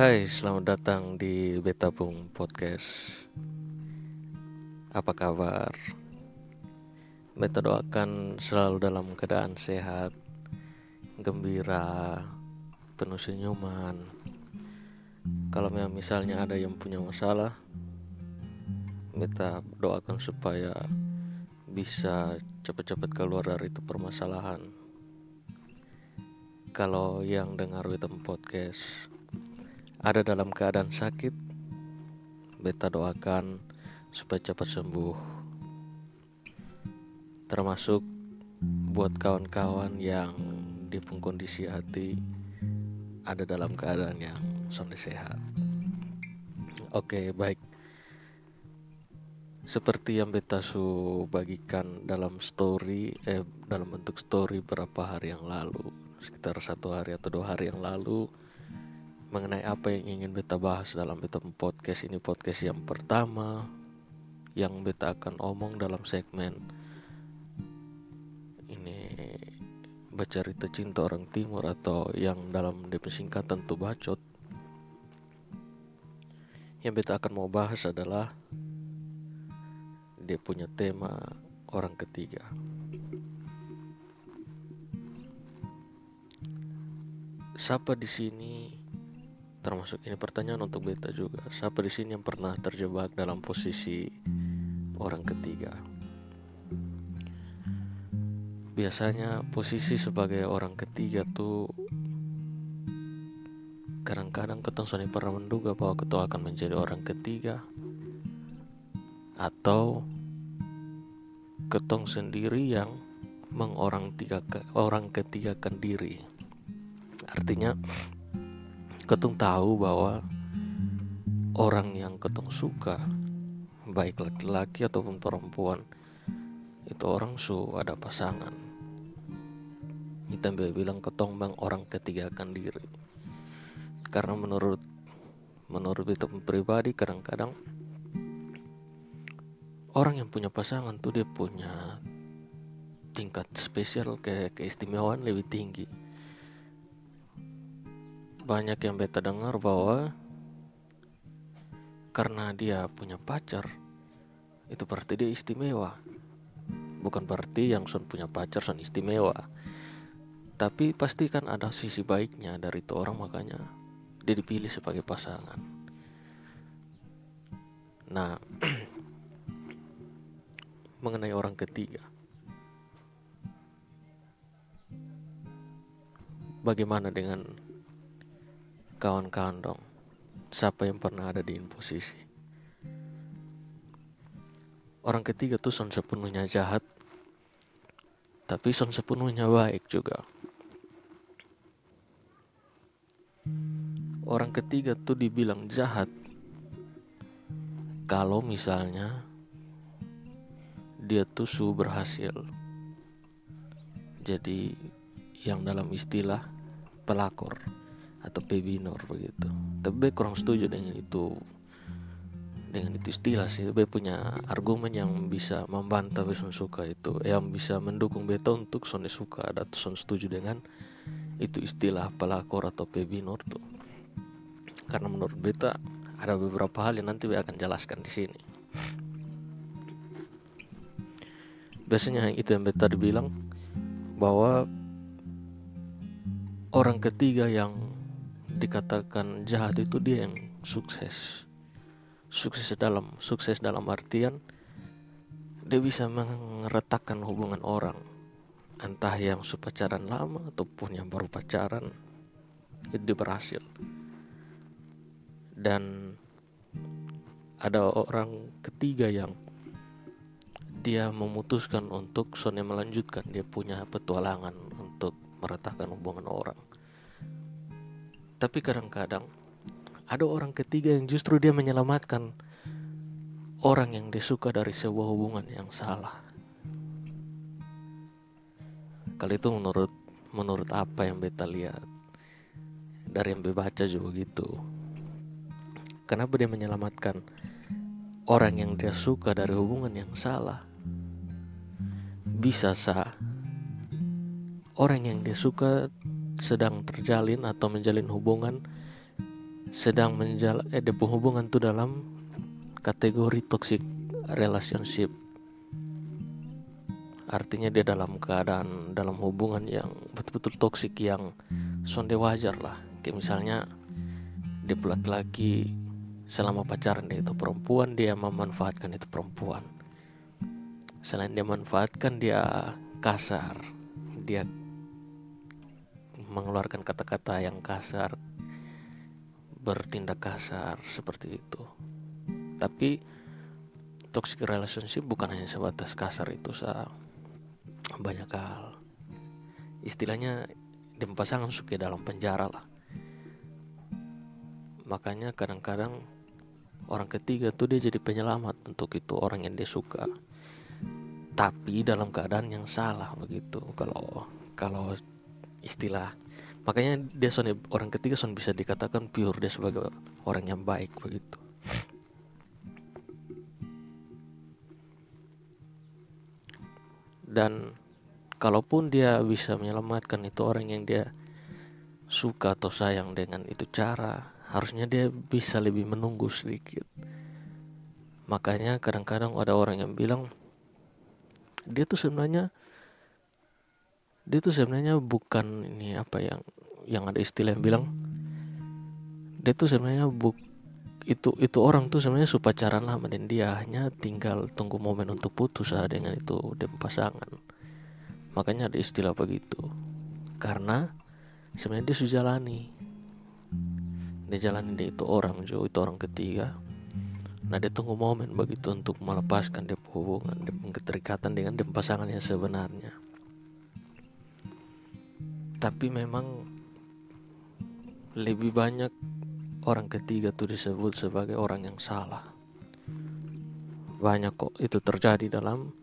Hai, selamat datang di Beta Bung Podcast. Apa kabar? Beta doakan selalu dalam keadaan sehat, gembira, penuh senyuman. Kalau memang misalnya ada yang punya masalah, Beta doakan supaya bisa cepat-cepat keluar dari itu permasalahan. Kalau yang dengar Beta Podcast ada dalam keadaan sakit, beta doakan supaya cepat sembuh. Termasuk buat kawan-kawan yang di kondisi hati ada dalam keadaan yang sudah sehat. Oke, baik. Seperti yang beta su bagikan dalam story, eh dalam bentuk story berapa hari yang lalu, sekitar satu hari atau dua hari yang lalu, mengenai apa yang ingin beta bahas dalam beta podcast ini podcast yang pertama yang beta akan omong dalam segmen ini bercerita cinta orang timur atau yang dalam DP singkatan tuh bacot. Yang beta akan mau bahas adalah dia punya tema orang ketiga. Siapa di sini termasuk ini pertanyaan untuk beta juga. Siapa di sini yang pernah terjebak dalam posisi orang ketiga? Biasanya posisi sebagai orang ketiga tuh kadang-kadang ketong soni pernah menduga bahwa ketong akan menjadi orang ketiga atau ketong sendiri yang mengorang tiga orang ketiga diri. Artinya ketung tahu bahwa orang yang ketung suka baik laki-laki ataupun perempuan itu orang su ada pasangan. Kita bilang ketong bang orang ketiga akan diri. Karena menurut menurut itu pribadi kadang-kadang orang yang punya pasangan tuh dia punya tingkat spesial ke keistimewaan lebih tinggi banyak yang beta dengar bahwa karena dia punya pacar itu berarti dia istimewa. Bukan berarti yang son punya pacar son istimewa. Tapi pasti kan ada sisi baiknya dari itu orang makanya dia dipilih sebagai pasangan. Nah mengenai orang ketiga. Bagaimana dengan kawan-kawan dong. Siapa yang pernah ada di posisi orang ketiga tuh son sepenuhnya jahat tapi son sepenuhnya baik juga. Orang ketiga tuh dibilang jahat. Kalau misalnya dia tuh su berhasil. Jadi yang dalam istilah pelakor atau pebinor begitu. Tapi B kurang setuju dengan itu. Dengan itu istilah sih. B punya argumen yang bisa membantah Son suka itu. Yang bisa mendukung beta untuk Son suka. Dan Son setuju dengan itu istilah pelakor atau pebinor tuh. Karena menurut beta ada beberapa hal yang nanti B akan jelaskan di sini. Biasanya itu yang beta bilang bahwa orang ketiga yang dikatakan jahat itu dia yang sukses. Sukses dalam sukses dalam artian dia bisa meretakkan hubungan orang. Entah yang pacaran lama ataupun yang baru pacaran itu dia berhasil. Dan ada orang ketiga yang dia memutuskan untuk Sonya melanjutkan. Dia punya petualangan untuk meretakkan hubungan orang tapi kadang-kadang ada orang ketiga yang justru dia menyelamatkan orang yang disuka dari sebuah hubungan yang salah. Kali itu menurut menurut apa yang beta lihat dari yang baca juga gitu. Kenapa dia menyelamatkan orang yang dia suka dari hubungan yang salah? Bisa sah orang yang dia suka sedang terjalin atau menjalin hubungan sedang menjal eh hubungan tuh dalam kategori toxic relationship. Artinya dia dalam keadaan dalam hubungan yang betul-betul toksik yang sonde wajar lah. Kayak misalnya dia laki-laki selama pacaran dia itu perempuan dia memanfaatkan itu perempuan. Selain dia manfaatkan dia kasar dia mengeluarkan kata-kata yang kasar bertindak kasar seperti itu. Tapi toxic relationship bukan hanya sebatas kasar itu sah banyak hal. Istilahnya di pasangan suka dalam penjara lah. Makanya kadang-kadang orang ketiga tuh dia jadi penyelamat untuk itu orang yang dia suka. Tapi dalam keadaan yang salah begitu. Kalau kalau istilah makanya dia son orang ketiga son bisa dikatakan pure dia sebagai orang yang baik begitu. Dan kalaupun dia bisa menyelamatkan itu orang yang dia suka atau sayang dengan itu cara harusnya dia bisa lebih menunggu sedikit. Makanya kadang-kadang ada orang yang bilang dia tuh sebenarnya dia tuh sebenarnya bukan ini apa yang yang ada istilah yang bilang. Dia tuh sebenarnya buk itu itu orang tuh sebenarnya supacaran lama dan dia hanya tinggal tunggu momen untuk putus dengan itu dan pasangan. Makanya ada istilah begitu. Karena sebenarnya dia sudah jalani. Dia jalani dia itu orang jo itu orang ketiga. Nah dia tunggu momen begitu untuk melepaskan dia hubungan dia keterikatan dengan dia pasangan yang sebenarnya tapi memang lebih banyak orang ketiga tuh disebut sebagai orang yang salah. Banyak kok itu terjadi dalam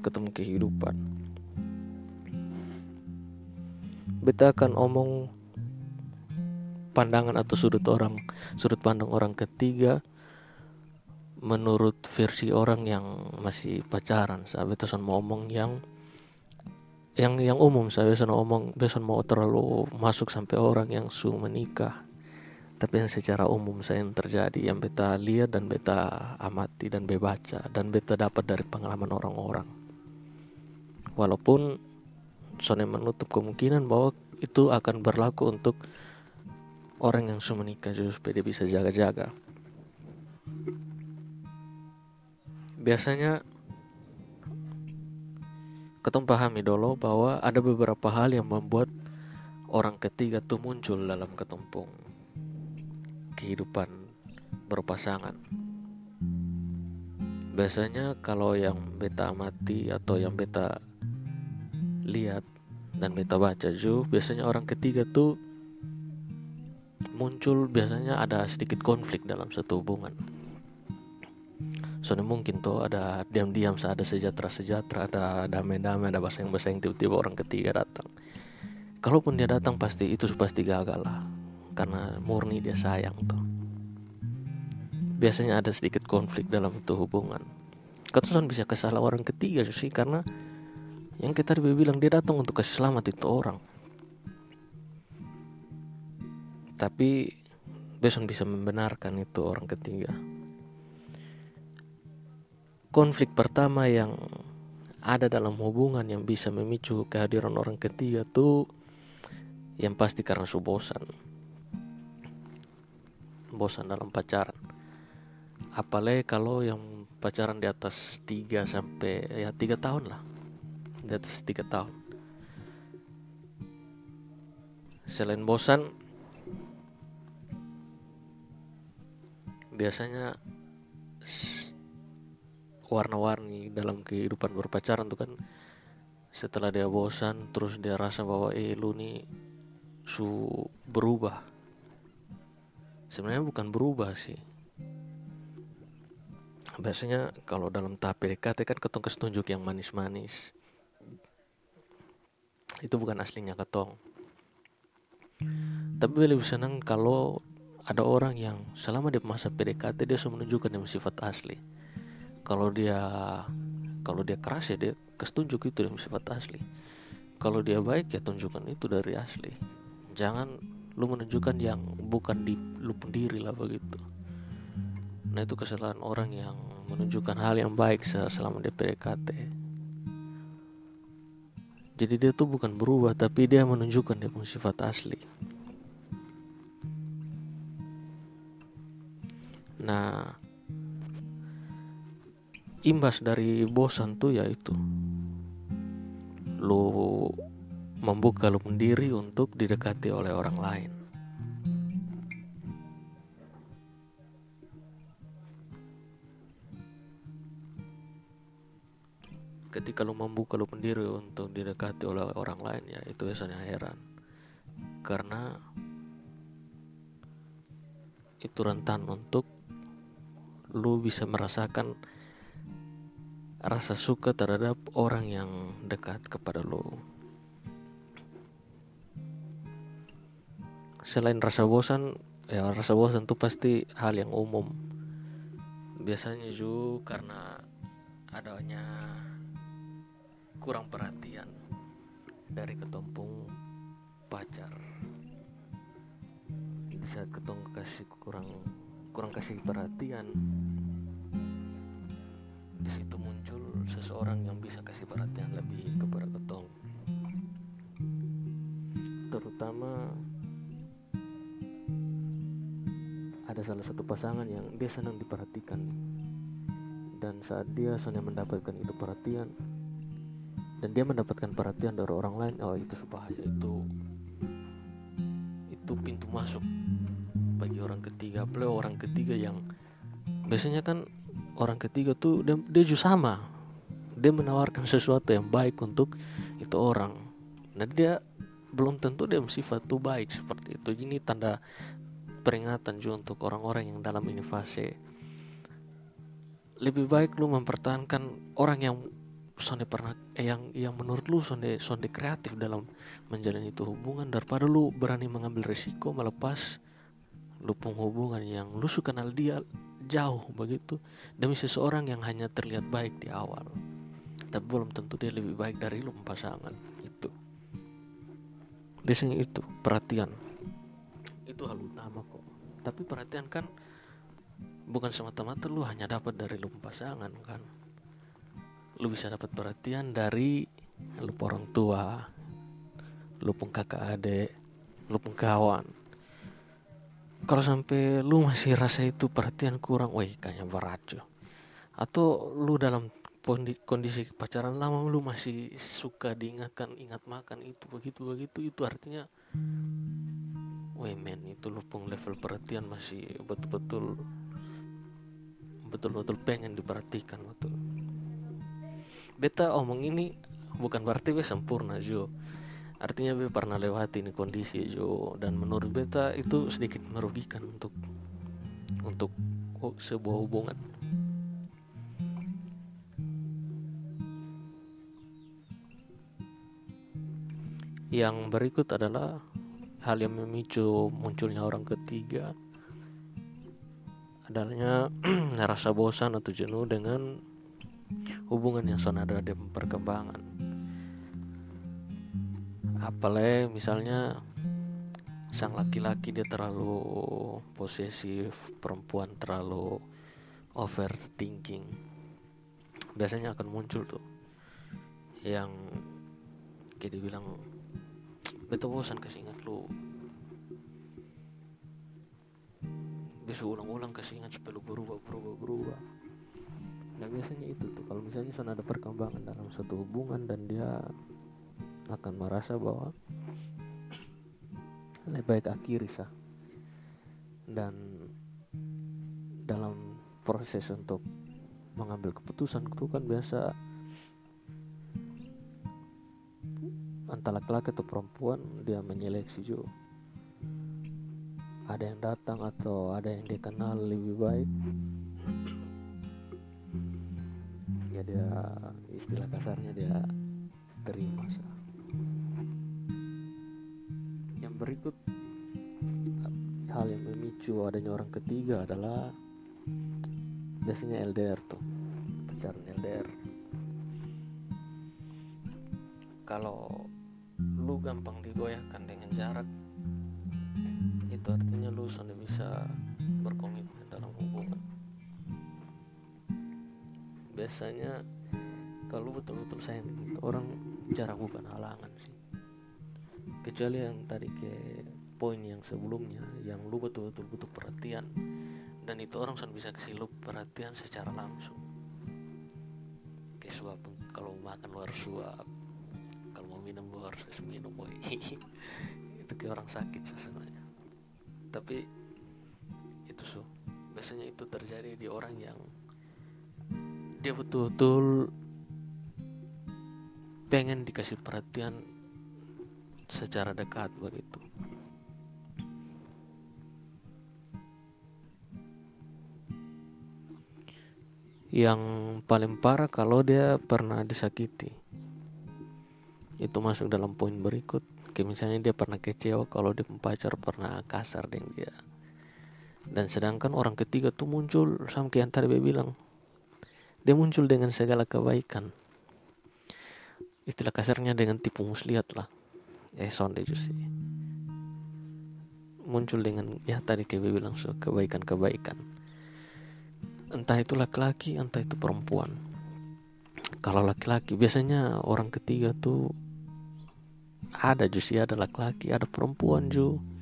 ketemu kehidupan. Beta akan omong pandangan atau sudut orang sudut pandang orang ketiga menurut versi orang yang masih pacaran. Saya beta mau omong yang yang yang umum saya biasa omong biasa mau terlalu masuk sampai orang yang su menikah tapi yang secara umum saya yang terjadi yang beta lihat dan beta amati dan bebaca dan beta dapat dari pengalaman orang-orang walaupun Sony menutup kemungkinan bahwa itu akan berlaku untuk orang yang sudah menikah supaya bisa jaga-jaga. Biasanya ketemu pahami dulu bahwa ada beberapa hal yang membuat orang ketiga tuh muncul dalam ketumpung kehidupan berpasangan. Biasanya kalau yang beta amati atau yang beta lihat dan beta baca juga biasanya orang ketiga tuh muncul biasanya ada sedikit konflik dalam satu hubungan soalnya mungkin tuh ada diam-diam ada sejahtera-sejahtera ada damai-damai ada bahasa yang bahasa yang tiba-tiba orang ketiga datang. Kalaupun dia datang pasti itu pasti gagal lah karena murni dia sayang tuh. Biasanya ada sedikit konflik dalam itu hubungan. Keterusan bisa kesalah orang ketiga sih karena yang kita bilang dia datang untuk kasih selamat itu orang. Tapi besok bisa membenarkan itu orang ketiga konflik pertama yang ada dalam hubungan yang bisa memicu kehadiran orang ketiga tuh yang pasti karena su bosan. Bosan dalam pacaran. Apalagi kalau yang pacaran di atas 3 sampai ya tiga tahun lah. Di atas tiga tahun. Selain bosan biasanya warna-warni dalam kehidupan berpacaran tuh kan setelah dia bosan terus dia rasa bahwa eh lu nih su berubah. Sebenarnya bukan berubah sih. Biasanya kalau dalam tahap PDKT kan ketong kesetunjuk yang manis-manis. Itu bukan aslinya ketong. Tapi lebih senang kalau ada orang yang selama di masa PDKT dia sudah menunjukkan yang sifat asli kalau dia kalau dia keras ya dia kesetunjuk itu yang sifat asli. Kalau dia baik ya tunjukkan itu dari asli. Jangan lu menunjukkan yang bukan di lu pendiri lah begitu. Nah itu kesalahan orang yang menunjukkan hal yang baik selama dia PDKT jadi dia tuh bukan berubah tapi dia menunjukkan dia punya sifat asli. Nah imbas dari bosan tuh yaitu lu membuka lu sendiri untuk didekati oleh orang lain. Ketika lu membuka lu sendiri untuk didekati oleh orang lain ya itu biasanya heran. Karena itu rentan untuk lu bisa merasakan rasa suka terhadap orang yang dekat kepada lo. Selain rasa bosan, ya rasa bosan itu pasti hal yang umum. Biasanya juga karena adanya kurang perhatian dari ketumpung pacar. Di saat ketemu kasih kurang kurang kasih perhatian, di situ seseorang yang bisa kasih perhatian lebih kepada ketong. Terutama ada salah satu pasangan yang dia senang diperhatikan. Dan saat dia senang mendapatkan itu perhatian dan dia mendapatkan perhatian dari orang lain oh itu bahaya itu itu pintu masuk bagi orang ketiga. Apalagi orang ketiga yang biasanya kan orang ketiga tuh dia, dia juga sama dia menawarkan sesuatu yang baik untuk itu orang. Nah dia belum tentu dia sifat tuh baik seperti itu. Ini tanda peringatan juga untuk orang-orang yang dalam ini fase. Lebih baik lu mempertahankan orang yang sonde pernah eh, yang yang menurut lu sonde sonde kreatif dalam menjalani itu hubungan. Daripada lu berani mengambil resiko melepas lu hubungan yang lu suka kenal dia jauh begitu. Demi seseorang yang hanya terlihat baik di awal tapi belum tentu dia lebih baik dari lu pasangan. Itu. Biasanya itu perhatian. Itu hal utama kok. Tapi perhatian kan bukan semata-mata lu hanya dapat dari lu pasangan kan? Lu bisa dapat perhatian dari lu orang tua lu pun kakak adik lu pun kawan. Kalau sampai lu masih rasa itu perhatian kurang wah kayaknya berat cuy. Atau lu dalam kondisi pacaran lama lu masih suka diingatkan ingat makan itu begitu begitu itu artinya wah men itu lu pun level perhatian masih betul-betul betul-betul pengen diperhatikan betul. Beta omong ini bukan berarti be sempurna jo. Artinya beta pernah lewati ini kondisi jo. Dan menurut beta itu sedikit merugikan untuk untuk oh, sebuah hubungan yang berikut adalah hal yang memicu munculnya orang ketiga. Adanya rasa bosan atau jenuh dengan hubungan yang senada dan perkembangan. Apalagi misalnya sang laki-laki dia terlalu posesif perempuan terlalu overthinking. Biasanya akan muncul tuh yang kayak dibilang betul bosan kasih ingat lu. Bisa ulang-ulang kasih ingat supaya lu berubah berubah berubah. Nah biasanya itu tuh. Kalau misalnya sana ada perkembangan dalam satu hubungan dan dia akan merasa bahwa lebih baik akhiri sah. Dan dalam proses untuk mengambil keputusan itu kan biasa entah laki-laki atau perempuan dia menyeleksi juga. Ada yang datang atau ada yang dikenal lebih baik. Ya dia istilah kasarnya dia terima sah berikut hal yang memicu adanya orang ketiga adalah biasanya LDR tuh pacaran LDR kalau gampang digoyahkan dengan jarak. Itu artinya lu sudah bisa berkomitmen dalam hubungan. Biasanya kalau betul-betul sayang orang jarak bukan halangan sih. Kecuali yang tadi ke poin yang sebelumnya yang lu betul-betul butuh perhatian. Dan itu orang sudah bisa kasih lu perhatian secara langsung. Kayak suap kalau makan luar suap minum lu harus minum boy itu kayak orang sakit sebenarnya tapi itu su biasanya itu terjadi di orang yang dia betul-betul pengen dikasih perhatian secara dekat begitu yang paling parah kalau dia pernah disakiti itu masuk dalam poin berikut. Kayak misalnya dia pernah kecewa kalau dia pacar pernah kasar dengan dia. Dan sedangkan orang ketiga tuh muncul sama kayak tadi bilang. Dia muncul dengan segala kebaikan. Istilah kasarnya dengan tipu muslihat lah. Eh sonde sih. Muncul dengan ya tadi kayak bilang so, kebaikan-kebaikan. Entah itu laki-laki entah itu perempuan. Kalau laki-laki biasanya orang ketiga tuh ada sih ada laki-laki ada perempuan juga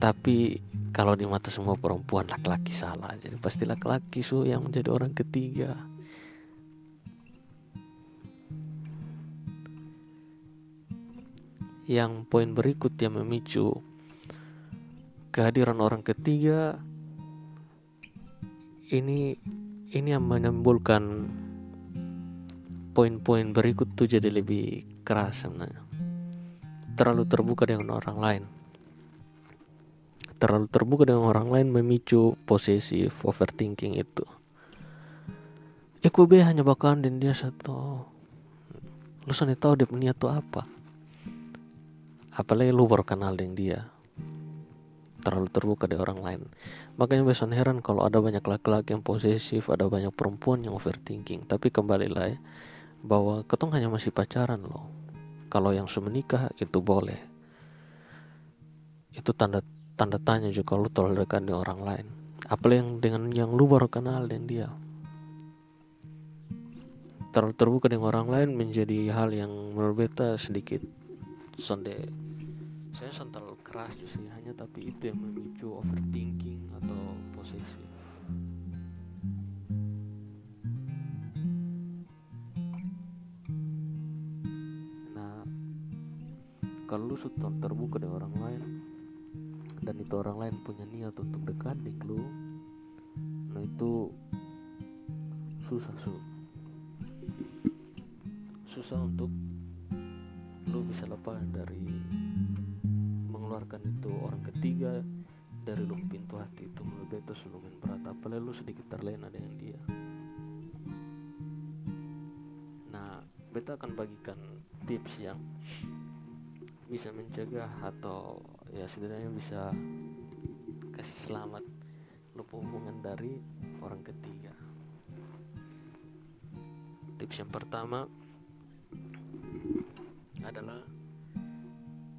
tapi kalau di mata semua perempuan laki-laki salah. Jadi pasti laki-laki su yang menjadi orang ketiga. Yang poin berikut yang memicu kehadiran orang ketiga ini ini yang menimbulkan poin-poin berikut tuh jadi lebih keras sebenarnya terlalu terbuka dengan orang lain. Terlalu terbuka dengan orang lain memicu posesif overthinking itu. Be hanya bakalan dan dia satu. Lu sana tahu dia niat tuh apa? Apalagi lu baru kenal dengan dia. Terlalu terbuka dari orang lain. Makanya biasa heran kalau ada banyak laki-laki yang posesif ada banyak perempuan yang overthinking. Tapi kembali lah ya bahwa ketong hanya masih pacaran loh. Kalau yang semenikah itu boleh. Itu tanda tanda tanya juga lu dekat dengan orang lain. Apalagi yang dengan yang lu baru kenal dengan dia. Terlalu terbuka dengan orang lain menjadi hal yang menurut beta sedikit sonde. Saya son terlalu keras sih hanya tapi itu yang memicu overthinking atau posesif lu sudah terbuka dengan orang lain. Dan itu orang lain punya niat untuk dekat dengan lu. Nah itu susah su. Susah untuk lu bisa lepas dari mengeluarkan itu orang ketiga dari lu pintu hati itu. Menurut itu lumayan berat. Apalagi lu sedikit terlena dengan dia. Nah beta akan bagikan tips yang bisa mencegah atau ya setidaknya bisa kasih selamat lupa hubungan dari orang ketiga. Tips yang pertama adalah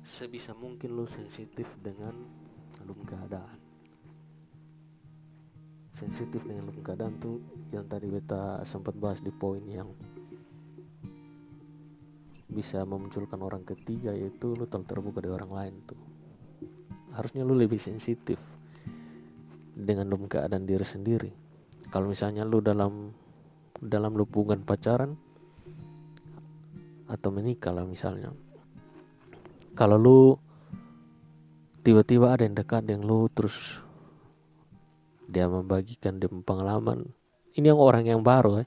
sebisa mungkin lo sensitif dengan lum keadaan. Sensitif dengan lum keadaan tuh yang tadi beta sempat bahas di poin yang bisa memunculkan orang ketiga yaitu lu terlalu terbuka dari orang lain tuh. Harusnya lu lebih sensitif dengan lu keadaan diri sendiri. Kalau misalnya lu dalam dalam hubungan pacaran atau menikah lah misalnya. Kalau lu tiba-tiba ada yang dekat dengan lu terus dia membagikan dia pengalaman. Ini yang orang yang baru ya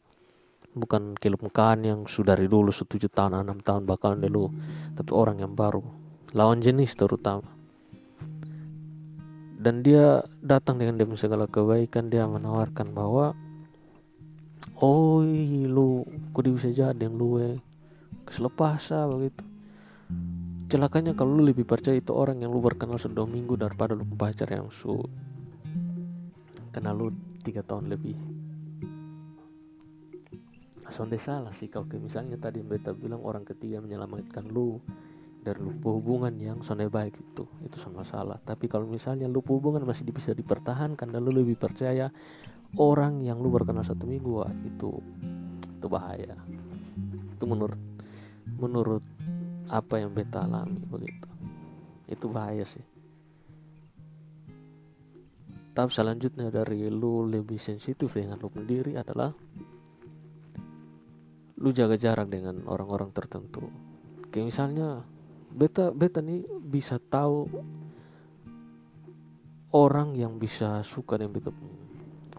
bukan kelumkaan yang sudah dari dulu setuju tahun enam tahun bahkan dulu. Tapi orang yang baru. Lawan jenis terutama. Dan dia datang dengan demi segala kebaikan dia menawarkan bahwa oh lu kok bisa jadi yang lu eh? Keselepasa begitu. Celakanya kalau lu lebih percaya itu orang yang lu berkenal sudah minggu daripada lu pacar yang su kenal lu tiga tahun lebih sonde salah sih kalau misalnya tadi beta bilang orang ketiga menyelamatkan lu dari lupa hubungan yang sonai baik itu itu sama masalah tapi kalau misalnya lupa hubungan masih bisa dipertahankan dan lu lebih percaya orang yang lu baru kenal satu minggu wah, itu itu bahaya. Itu menurut menurut apa yang beta alami begitu. Itu bahaya sih. Tahap selanjutnya dari lu lebih sensitif dengan lu sendiri adalah lu jaga jarak dengan orang-orang tertentu. Kayak misalnya beta beta nih bisa tahu orang yang bisa suka dengan beta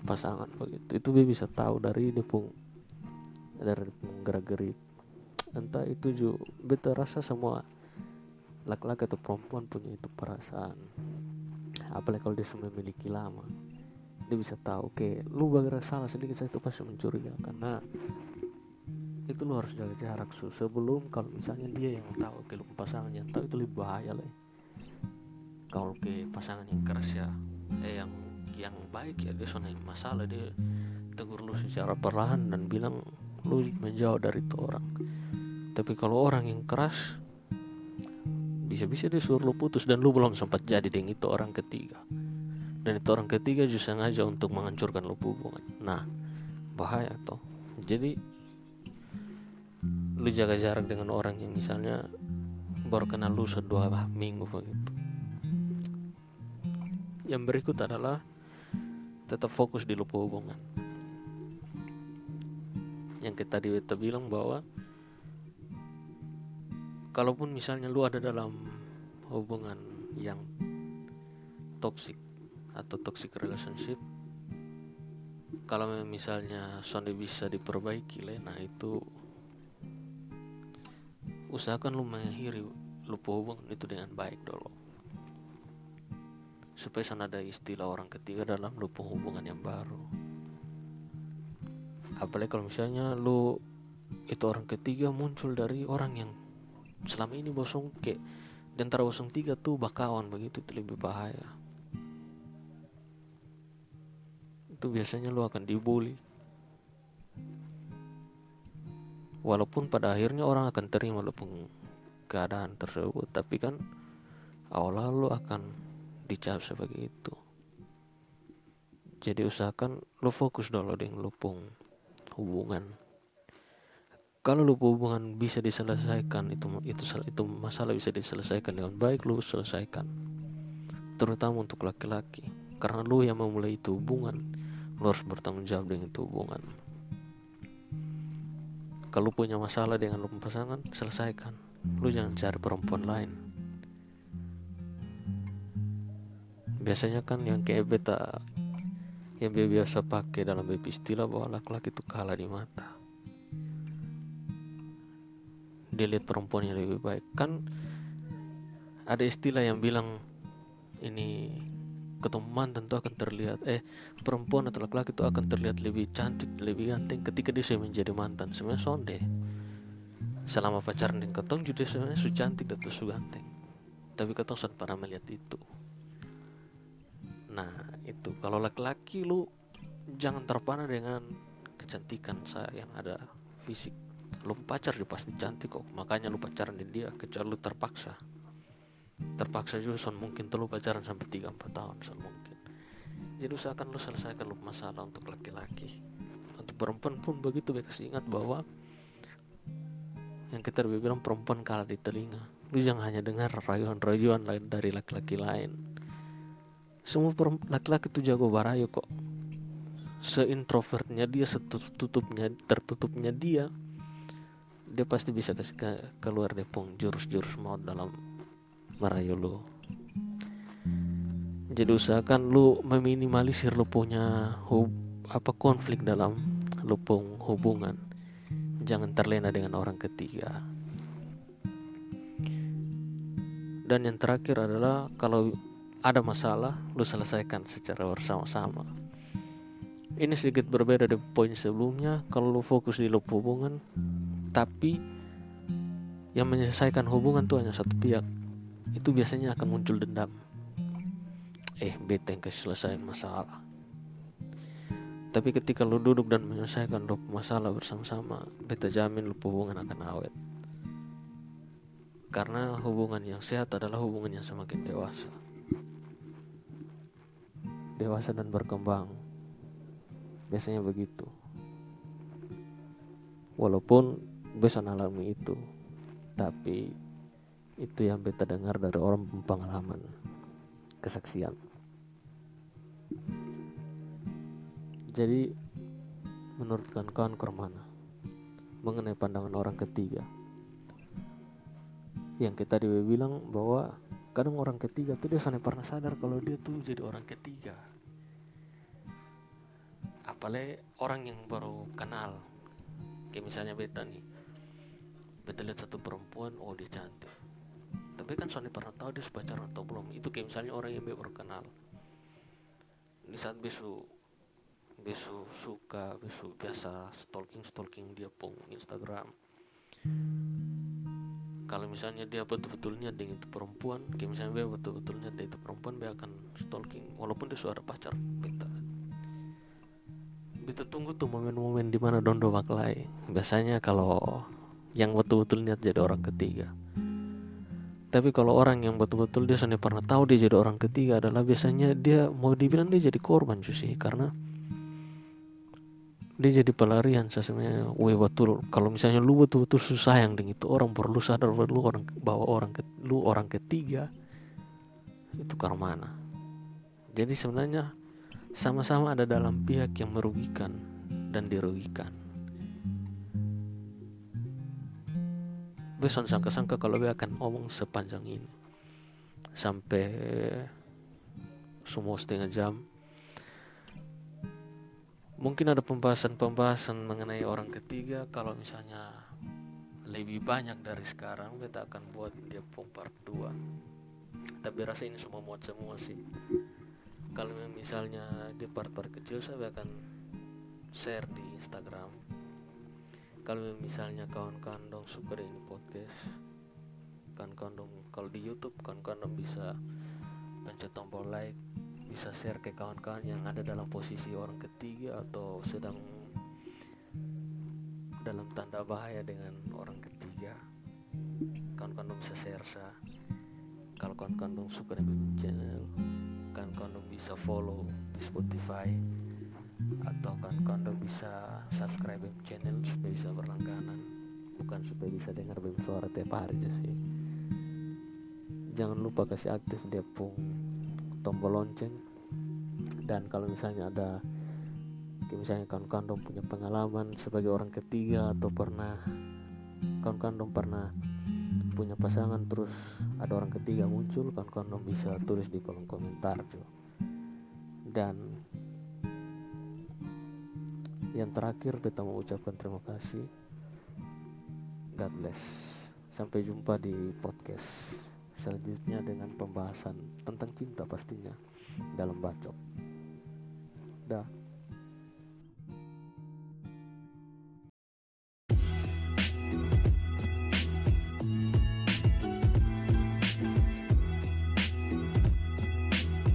pasangan begitu. Itu dia bisa tahu dari dia pun dari gerak gerik entah itu juga beta rasa semua laki-laki atau perempuan punya itu perasaan. Apalagi kalau dia sudah memiliki lama dia bisa tahu oke okay, lu bergerak salah sedikit saya itu pasti mencurigakan. Karena itu lo harus jaga jarak su sebelum kalau misalnya dia yang tahu ke pasangan yang tahu itu lebih bahaya lah kalau ke pasangan yang keras ya eh yang yang baik ya dia soalnya masalah dia tegur lu secara perlahan dan bilang lu menjauh dari itu orang. Tapi kalau orang yang keras bisa-bisa dia suruh lu putus dan lu belum sempat jadi dengan itu orang ketiga. Dan itu orang ketiga justru sengaja untuk menghancurkan lu hubungan. Nah bahaya toh. Jadi lu jaga jarak dengan orang yang misalnya baru kenal lu sedua minggu begitu yang berikut adalah tetap fokus di lupa hubungan. Yang kita tadi kita bilang bahwa kalaupun misalnya lu ada dalam hubungan yang toxic atau toxic relationship kalau misalnya sonde bisa diperbaiki nah itu usahakan lu mengakhiri lupa hubungan itu dengan baik dulu. Supaya sana ada istilah orang ketiga dalam lupa hubungan yang baru. Apalagi kalau misalnya lu itu orang ketiga muncul dari orang yang selama ini bosong ke di antara bosong tiga tuh bakawan begitu itu lebih bahaya. Itu biasanya lu akan dibully walaupun pada akhirnya orang akan terima walaupun keadaan tersebut tapi kan awal lalu akan dicap sebagai itu. Jadi usahakan lo fokus dulu dengan lupung hubungan. Kalau lupa hubungan bisa diselesaikan itu itu itu masalah bisa diselesaikan dengan baik lo selesaikan. Terutama untuk laki-laki. Karena lo yang memulai itu hubungan lo harus bertanggung jawab dengan itu hubungan kalau punya masalah dengan pasangan selesaikan. Lu jangan cari perempuan lain. Biasanya kan yang kayak beta yang biasa pakai dalam istilah bahwa laki-laki itu kalah di mata. Dia lihat perempuan yang lebih baik. Kan ada istilah yang bilang ini ketemuan tentu akan terlihat eh perempuan atau laki-laki itu akan terlihat lebih cantik lebih ganteng ketika dia sudah menjadi mantan. Sebenarnya sonde. Selama pacaran dengan ketong juga sebenarnya su cantik dan su ganteng. Tapi ketong sudah pernah melihat itu. Nah itu. Kalau laki-laki lu jangan terpana dengan kecantikan saya yang ada fisik. Lu pacar dia pasti cantik kok. Makanya lu pacaran dengan dia kecuali lu terpaksa terpaksa juga son. Mungkin terlalu pacaran sampai 3-4 tahun son mungkin. Jadi usahakan lu selesaikan lu masalah untuk laki-laki. Untuk perempuan pun begitu kasih ingat bahwa yang kita lebih bilang perempuan kalah di telinga. Lu jangan hanya dengar rayuan-rayuan lain dari laki-laki lain. Semua laki-laki itu jago barayo kok. Seintrovertnya dia setutupnya tertutupnya dia dia pasti bisa kasih ke, keluar deh jurus-jurus maut dalam merayu lu. Jadi usahakan lu meminimalisir lu punya hub, apa konflik dalam lu pun hubungan. Jangan terlena dengan orang ketiga. Dan yang terakhir adalah kalau ada masalah lu selesaikan secara bersama-sama. Ini sedikit berbeda dari poin sebelumnya. Kalau lu fokus di lu hubungan tapi yang menyelesaikan hubungan tuh hanya satu pihak itu biasanya akan muncul dendam. Eh bete yang selesai masalah. Tapi ketika lu duduk dan menyelesaikan masalah bersama-sama beta jamin lu hubungan akan awet. Karena hubungan yang sehat adalah hubungan yang semakin dewasa. Dewasa dan berkembang. Biasanya begitu. Walaupun bisa alami itu tapi itu yang beta dengar dari orang pengalaman kesaksian. Jadi menurut kawan-kawan mengenai pandangan orang ketiga yang kita dia bilang bahwa kadang orang ketiga tuh dia sana pernah sadar kalau dia tuh jadi orang ketiga. Apalagi orang yang baru kenal kayak misalnya beta nih. Beta lihat satu perempuan oh dia cantik tapi kan Sony pernah tahu dia pacaran atau belum. Itu kayak misalnya orang yang baru kenal. Di saat besok besok suka besok biasa stalking stalking dia pun Instagram. Kalau misalnya dia betul-betul niat dengan itu perempuan kayak misalnya dia betul-betul niat dengan itu perempuan dia akan stalking. Walaupun dia sudah pacar beta. Beta tunggu tuh momen-momen di mana dondo baklai biasanya kalau yang betul-betul niat jadi orang ketiga tapi kalau orang yang betul-betul dia sana pernah tahu dia jadi orang ketiga adalah biasanya dia mau dibilang dia jadi korban sih. Karena dia jadi pelarian sebenarnya weh betul. Kalau misalnya lu betul-betul susah yang dengan itu orang perlu sadar bahwa lu orang bawa orang ke, lu orang ketiga itu karena mana? Jadi sebenarnya sama-sama ada dalam pihak yang merugikan dan dirugikan beson sangka-sangka kalau gue akan ngomong sepanjang ini. Sampai semua setengah jam. Mungkin ada pembahasan-pembahasan mengenai orang ketiga. Kalau misalnya lebih banyak dari sekarang kita akan buat dia part 2 tapi rasa ini semua muat semua sih. Kalau misalnya di part-part kecil saya akan share di Instagram kalau misalnya kawan-kawan dong suka ini podcast kawan-kawan dong kalau di YouTube kawan-kawan dong bisa pencet tombol like bisa share ke kawan-kawan yang ada dalam posisi orang ketiga atau sedang dalam tanda bahaya dengan orang ketiga. Kawan-kawan bisa share sa. Kalau kawan-kawan suka dengan channel kawan-kawan bisa follow di Spotify atau kawan-kawan bisa subscribe channel supaya bisa berlangganan. Bukan supaya bisa dengar bem suara tiap hari aja sih. Jangan lupa kasih aktif dia pun tombol lonceng. Dan kalau misalnya ada misalnya kawan-kawan punya pengalaman sebagai orang ketiga atau pernah kawan-kawan pernah punya pasangan terus ada orang ketiga muncul kawan-kawan bisa tulis di kolom komentar tuh dan yang terakhir kita mau ucapkan terima kasih God bless sampai jumpa di podcast selanjutnya dengan pembahasan tentang cinta pastinya dalam bacot. Dah.